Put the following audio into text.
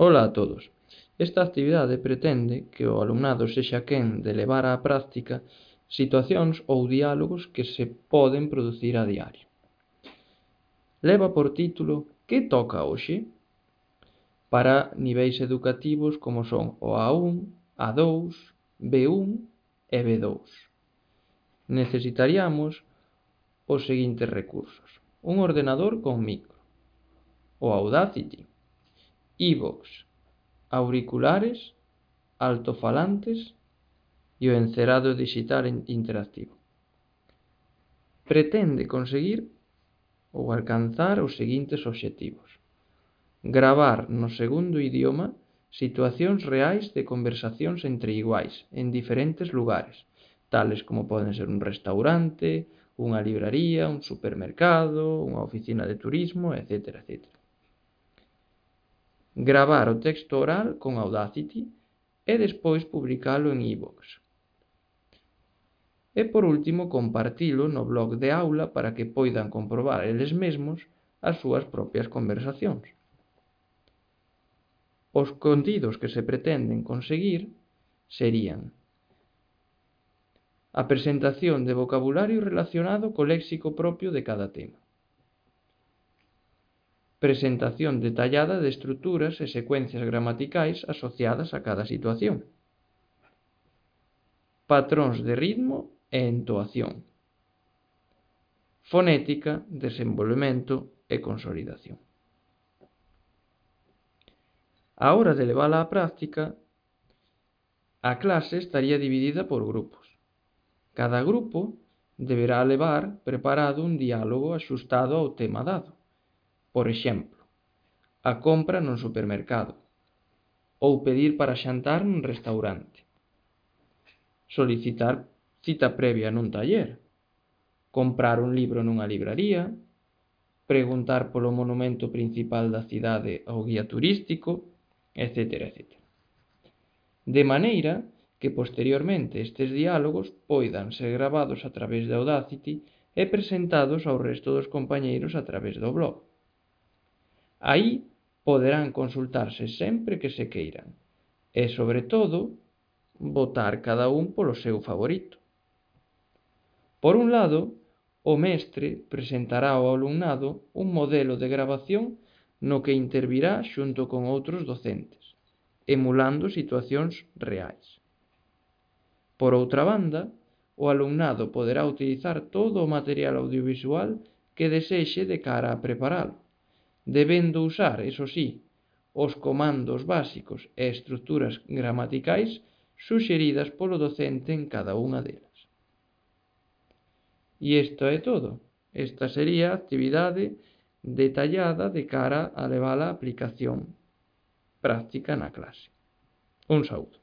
Ola a todos. Esta actividade pretende que o alumnado sexa quen de levar á práctica situacións ou diálogos que se poden producir a diario. Leva por título Que toca hoxe? para niveis educativos como son o A1, A2, B1 e B2. Necesitaríamos os seguintes recursos. Un ordenador con micro. O Audacity, iVoox, auriculares, altofalantes e o encerado digital interactivo. Pretende conseguir ou alcanzar os seguintes obxectivos. Gravar no segundo idioma situacións reais de conversacións entre iguais en diferentes lugares, tales como poden ser un restaurante, unha libraría, un supermercado, unha oficina de turismo, etc. etc gravar o texto oral con Audacity e despois publicalo en iVoox. E por último, compartilo no blog de aula para que poidan comprobar eles mesmos as súas propias conversacións. Os contidos que se pretenden conseguir serían a presentación de vocabulario relacionado co léxico propio de cada tema presentación detallada de estruturas e secuencias gramaticais asociadas a cada situación, patróns de ritmo e entoación, fonética, desenvolvemento e consolidación. A hora de levar á práctica, a clase estaría dividida por grupos. Cada grupo deberá levar preparado un diálogo axustado ao tema dado Por exemplo, a compra nun supermercado ou pedir para xantar nun restaurante. Solicitar cita previa nun taller, comprar un libro nunha libraría, preguntar polo monumento principal da cidade ao guía turístico, etc. etc. De maneira que posteriormente estes diálogos poidan ser gravados a través de Audacity e presentados ao resto dos compañeiros a través do blog. Aí poderán consultarse sempre que se queiran e, sobre todo, votar cada un polo seu favorito. Por un lado, o mestre presentará ao alumnado un modelo de grabación no que intervirá xunto con outros docentes, emulando situacións reais. Por outra banda, o alumnado poderá utilizar todo o material audiovisual que desexe de cara a preparalo, debendo usar, iso sí, os comandos básicos e estruturas gramaticais suxeridas polo docente en cada unha delas. E isto é todo. Esta sería a actividade detallada de cara a levar a aplicación práctica na clase. Un saúdo.